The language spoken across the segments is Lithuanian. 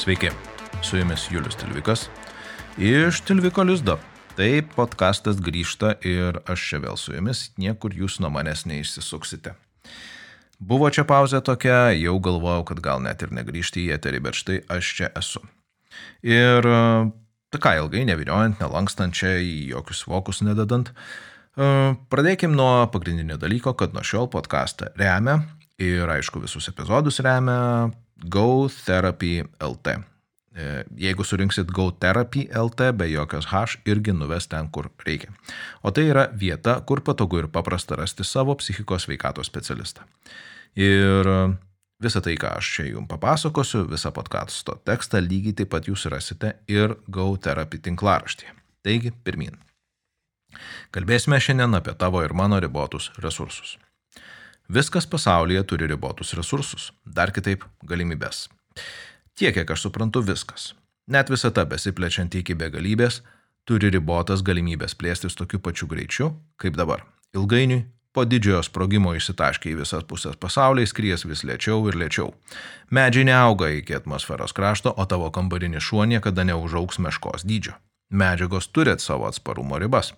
Sveiki, su jumis Julius Tilvikas iš Tilviko Lizdo. Taip, podkastas grįžta ir aš čia vėl su jumis, niekur jūs nuo manęs neišsisuksite. Buvo čia pauzė tokia, jau galvojau, kad gal net ir negrįžti į eterį, bet štai aš čia esu. Ir tai ką, ilgai neviliojant, nelankstant čia į jokius vokus nededant, pradėkim nuo pagrindinio dalyko, kad nuo šiol podcastą remia ir aišku visus epizodus remia Go Therapy LT. E, jeigu surinksit Go Therapy LT be jokios H, irgi nuves ten, kur reikia. O tai yra vieta, kur patogu ir paprasta rasti savo psichikos veikatos specialistą. Ir visą tai, ką aš čia jums papasakosiu, visą podcasto tekstą lygiai taip pat jūs rasite ir Go Therapy tinklaraštyje. Taigi, pirmin. Kalbėsime šiandien apie tavo ir mano ribotus resursus. Viskas pasaulyje turi ribotus resursus, dar kitaip galimybės. Tiek, kiek aš suprantu, viskas. Net visata besiplečianti iki begalybės turi ribotas galimybės plėstis tokiu pačiu greičiu, kaip dabar. Ilgainiui, po didžiojo sprogimo išsitaškė į visas pusės pasaulyje, skries vis lėčiau ir lėčiau. Medžiai neauga iki atmosferos krašto, o tavo kambarinis šuo niekada neužauks meškos dydžio. Medžiagos turi savo atsparumo ribas.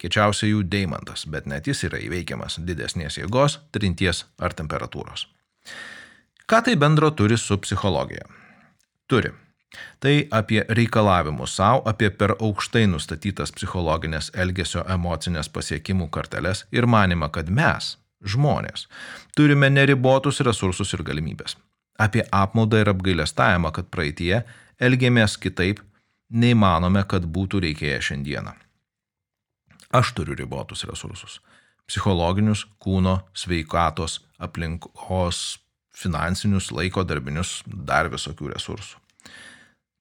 Kečiausia jų deimantas, bet net jis yra įveikiamas didesnės jėgos, trinties ar temperatūros. Ką tai bendro turi su psichologija? Turi. Tai apie reikalavimus savo, apie per aukštai nustatytas psichologinės elgesio emocinės pasiekimų karteles ir manimą, kad mes, žmonės, turime neribotus resursus ir galimybės. Apie apmaudą ir apgailestavimą, kad praeitie elgėmės kitaip nei manome, kad būtų reikėję šiandieną. Aš turiu ribotus resursus - psichologinius, kūno, sveikatos, aplinkos, finansinius, laiko darbinius, dar visokių resursų.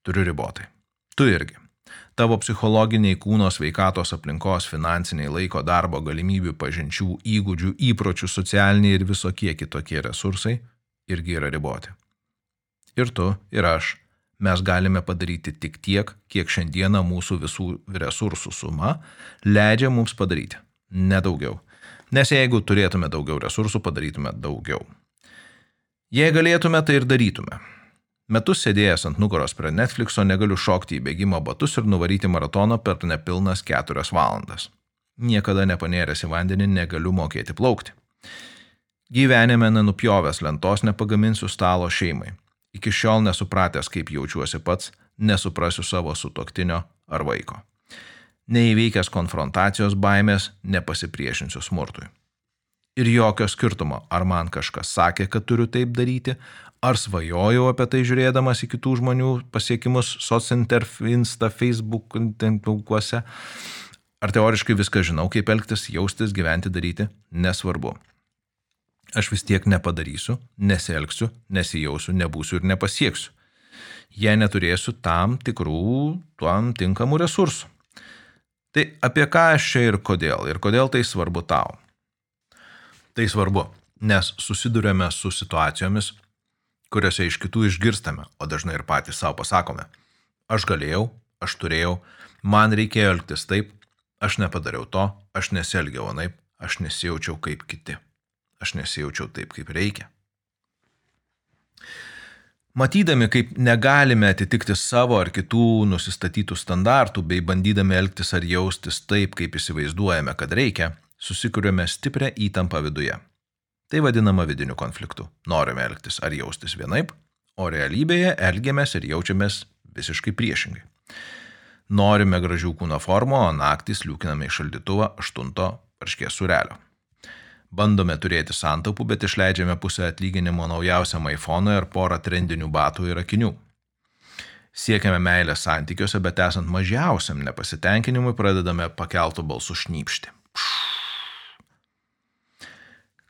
Turiu ribotai. Tu irgi. Tavo psichologiniai kūno sveikatos aplinkos, finansiniai laiko darbo galimybių, pažinčių, įgūdžių, įpročių, socialiniai ir visokie kitokie resursai irgi yra riboti. Ir tu, ir aš mes galime padaryti tik tiek, kiek šiandieną mūsų visų resursų suma leidžia mums padaryti. Nedaugiau. Nes jeigu turėtume daugiau resursų, padarytume daugiau. Jei galėtume, tai ir darytume. Metus sėdėjęs ant nugaros prie Netflixo negaliu šokti į bėgimo batus ir nuvaryti maratono per nepilnas keturias valandas. Niekada nepanėręs į vandenį negaliu mokėti plaukti. Gyvenime nenupjovęs lentos nepagaminsiu stalo šeimai. Iki šiol nesupratęs, kaip jaučiuosi pats, nesuprasiu savo sutoktinio ar vaiko. Neįveikęs konfrontacijos baimės, nepasipriešinsiu smurtui. Ir jokio skirtumo, ar man kažkas sakė, kad turiu taip daryti, ar svajojau apie tai žiūrėdamas į kitų žmonių pasiekimus sociointerf, Insta, Facebook, tinkluose, ar teoriškai viską žinau, kaip elgtis, jaustis, gyventi, daryti, nesvarbu. Aš vis tiek nepadarysiu, nesielgsiu, nesijausiu, nebūsiu ir nepasieksiu, jei neturėsiu tam tikrų, tam tinkamų resursų. Tai apie ką aš čia ir kodėl, ir kodėl tai svarbu tau? Tai svarbu, nes susidurėme su situacijomis, kuriuose iš kitų išgirstame, o dažnai ir patys savo pasakome. Aš galėjau, aš turėjau, man reikėjo elgtis taip, aš nepadariau to, aš nesielgiau anaip, aš nesijaučiau kaip kiti aš nesijaučiau taip, kaip reikia. Matydami, kaip negalime atitikti savo ar kitų nusistatytų standartų, bei bandydami elgtis ar jaustis taip, kaip įsivaizduojame, kad reikia, susikūrėme stiprią įtampą viduje. Tai vadinama vidiniu konfliktu. Norime elgtis ar jaustis vienaip, o realybėje elgiamės ir jaučiamės visiškai priešingai. Norime gražių kūno formų, o naktį sliūkiname į šaldytuvą 8 varškės surelio. Bandome turėti santaupų, bet išleidžiame pusę atlyginimo naujausiam iPhone ir porą trendinių batų ir akinių. Siekiame meilės santykiuose, bet esant mažiausiam nepasitenkinimui pradedame pakeltų balsų šnypšti.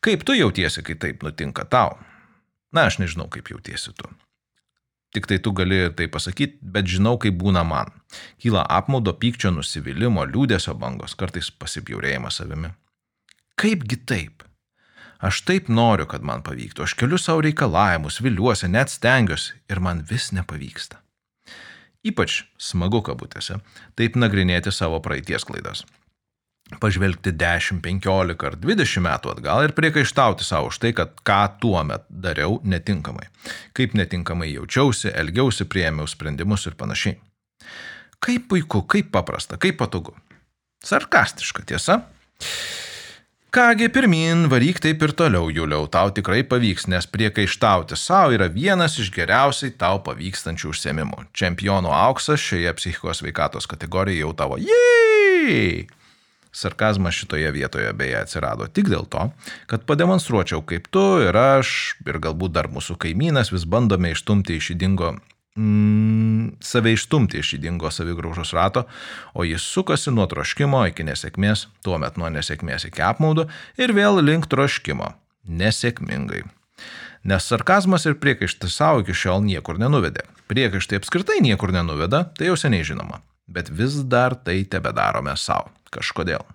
Kaip tu jautiesi, kai taip nutinka tau? Na, aš nežinau, kaip jautiesi tu. Tik tai tu gali tai pasakyti, bet žinau, kaip būna man. Kyla apmaudo, pykčio, nusivylimų, liūdėsio bangos, kartais pasipjaurėjimas savimi. Kaipgi taip? Aš taip noriu, kad man pavyktų, aš keliu savo reikalavimus, viliuosi, net stengiuosi ir man vis nepavyksta. Ypač smagu kabutėse taip nagrinėti savo praeities klaidas. Pažvelgti 10, 15 ar 20 metų atgal ir priekaištauti savo už tai, kad ką tuo metu dariau netinkamai. Kaip netinkamai jaučiausi, elgiausi, prieėmiau sprendimus ir panašiai. Kaip puiku, kaip paprasta, kaip patogu. Sarkastiška tiesa. Kągi pirmin, varyk taip ir toliau, Juliau, tau tikrai pavyks, nes priekaištauti savo yra vienas iš geriausiai tau pavykstančių užsiemimų. Čempionų auksas šioje psichikos veikatos kategorijoje jau tavo. Jei! Sarkazmas šitoje vietoje beje atsirado tik dėl to, kad pademonstruočiau, kaip tu ir aš, ir galbūt dar mūsų kaimynas vis bandome ištumti iš įdingo mm, save išstumti iš įdingo savigraužos rato, o jis sukasi nuo troškimo iki nesėkmės, tuo metu nuo nesėkmės iki apmaudo ir vėl link troškimo. Nesėkmingai. Nes sarkazmas ir priekaištai savo iki šiol niekur nenuvedė. Priekaištai apskritai niekur nenuveda, tai jau seniai žinoma. Bet vis dar tai tebe darome savo. Kažkodėl.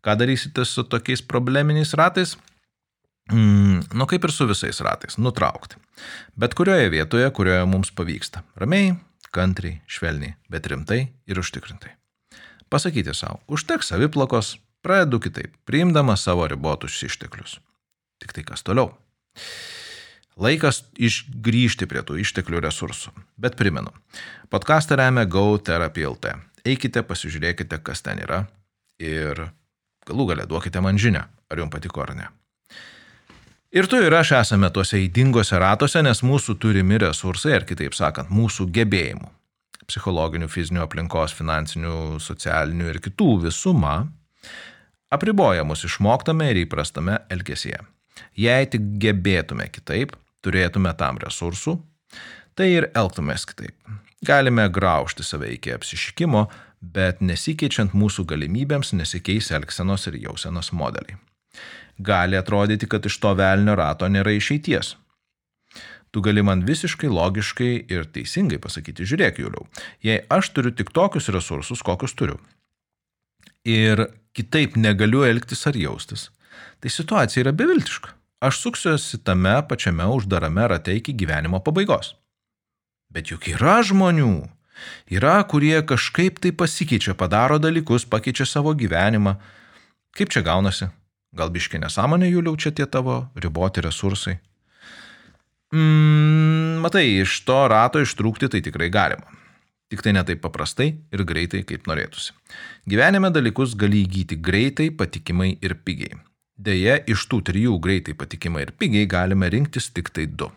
Ką darysite su tokiais probleminiais ratais? Mm, nu kaip ir su visais ratais, nutraukti. Bet kurioje vietoje, kurioje mums pavyksta. Ramiai, kantriai, švelniai, bet rimtai ir užtikrintai. Pasakyti savo, užteks saviplakos, pradedu kitaip, priimdamas savo ribotus išteklius. Tik tai kas toliau. Laikas išgrįžti prie tų išteklių resursų. Bet primenu, podcastą remia GoTherapy.lt. Eikite, pasižiūrėkite, kas ten yra ir galų galę duokite man žinę, ar jums patiko ar ne. Ir tu ir aš esame tuose įdingose ratuose, nes mūsų turimi resursai, ar kitaip sakant, mūsų gebėjimų - psichologinių, fizinių aplinkos, finansinių, socialinių ir kitų visuma - apriboja mus išmoktame ir įprastame elgesyje. Jei tik gebėtume kitaip, turėtume tam resursų, tai ir elgtumės kitaip. Galime graužti save iki apsišikimo, bet nesikeičiant mūsų galimybėms nesikeis elgsenos ir jausenos modeliai gali atrodyti, kad iš to velnio rato nėra išeities. Tu gali man visiškai logiškai ir teisingai pasakyti, žiūrėk, Juliau, jei aš turiu tik tokius resursus, kokius turiu, ir kitaip negaliu elgtis ar jaustis, tai situacija yra beviltiška. Aš suksiuosi tame pačiame uždarame rate iki gyvenimo pabaigos. Bet juk yra žmonių, yra, kurie kažkaip tai pasikeičia, padaro dalykus, pakeičia savo gyvenimą. Kaip čia gaunasi? Gal biški nesąmonė jų liaučia tie tavo riboti resursai? Mm, matai, iš to rato ištrūkti tai tikrai galima. Tik tai ne taip paprastai ir greitai, kaip norėtųsi. Gyvenime dalykus gali įgyti greitai, patikimai ir pigiai. Deja, iš tų trijų greitai, patikimai ir pigiai galime rinktis tik tai du.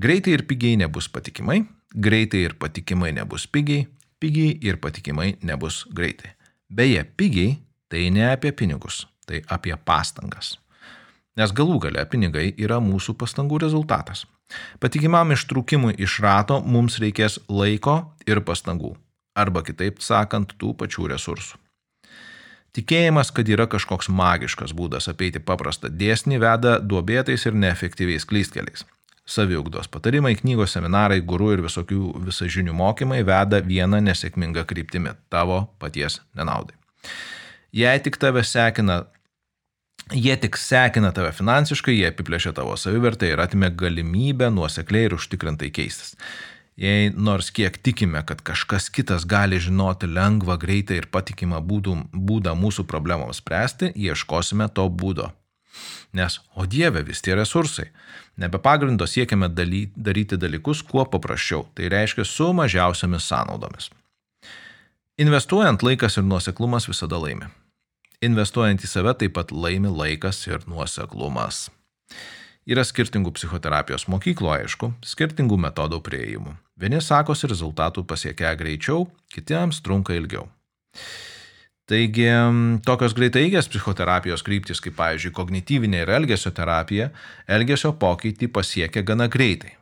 Greitai ir pigiai nebus patikimai, greitai ir patikimai nebus pigiai, pigiai ir patikimai nebus greitai. Beje, pigiai tai ne apie pinigus, tai apie pastangas. Nes galų gale pinigai yra mūsų pastangų rezultatas. Patikimam ištrūkimui iš rato mums reikės laiko ir pastangų. Arba kitaip sakant, tų pačių resursų. Tikėjimas, kad yra kažkoks magiškas būdas apeiti paprastą dėsnį, veda duobėtais ir neefektyviais klystkeliais. Saviugdos patarimai, knygos, seminarai, gurų ir visokių visažinių mokymai veda vieną nesėkmingą kryptimį - tavo paties nenaudai. Jei tik tave sekina Jie tik sekina tave finansiškai, jie apiplėšia tavo savivertę ir atimė galimybę nuosekliai ir užtikrintai keistis. Jei nors kiek tikime, kad kažkas kitas gali žinoti lengvą, greitą ir patikimą būdų, būdą mūsų problemams spręsti, ieškosime to būdo. Nes, o Dieve, vis tie resursai. Nebe pagrindo siekiame daly, daryti dalykus kuo paprasčiau, tai reiškia su mažiausiamis sąnaudomis. Investuojant laikas ir nuoseklumas visada laimi. Investuojant į save taip pat laimi laikas ir nuoseklumas. Yra skirtingų psichoterapijos mokyklų, aišku, skirtingų metodų prieimų. Vieni sakosi rezultatų pasiekia greičiau, kitiems trunka ilgiau. Taigi, tokios greitaigės psichoterapijos kryptis, kaip pavyzdžiui, kognityvinė ir elgesio terapija, elgesio pokytį pasiekia gana greitai.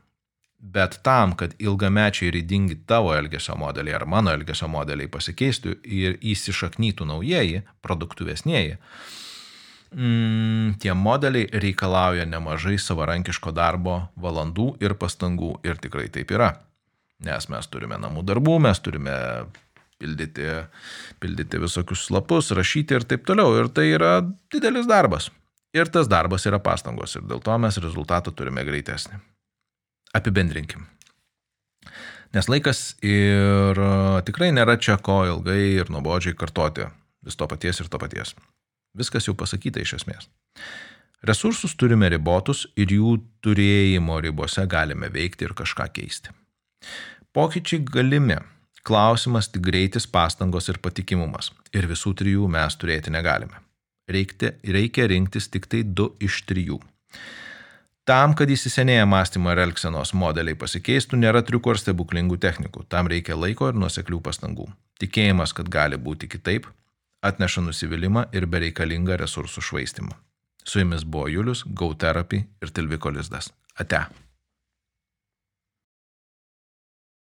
Bet tam, kad ilgamečiai ir įdingi tavo elgesio modeliai ar mano elgesio modeliai pasikeistų ir įsišaknytų naujieji, produktyvesnėji, mm, tie modeliai reikalauja nemažai savarankiško darbo valandų ir pastangų. Ir tikrai taip yra. Nes mes turime namų darbų, mes turime pildyti, pildyti visokius lapus, rašyti ir taip toliau. Ir tai yra didelis darbas. Ir tas darbas yra pastangos. Ir dėl to mes rezultatą turime greitesnį. Apibendrinkim. Nes laikas ir tikrai nėra čia ko ilgai ir nuobodžiai kartoti vis to paties ir to paties. Viskas jau pasakyta iš esmės. Resursus turime ribotus ir jų turėjimo ribose galime veikti ir kažką keisti. Pokyčiai galimi. Klausimas tik greitis, pastangos ir patikimumas. Ir visų trijų mes turėti negalime. Reikti, reikia rinktis tik tai du iš trijų. Tam, kad įsisenėję mąstymo ir elgsenos modeliai pasikeistų, nėra triukų ar stebuklingų technikų. Tam reikia laiko ir nuoseklių pastangų. Tikėjimas, kad gali būti kitaip, atneša nusivylimą ir bereikalingą resursų švaistimą. Su jumis buvo Julius, GoTherapy ir Tilviko Lizdas. Ate.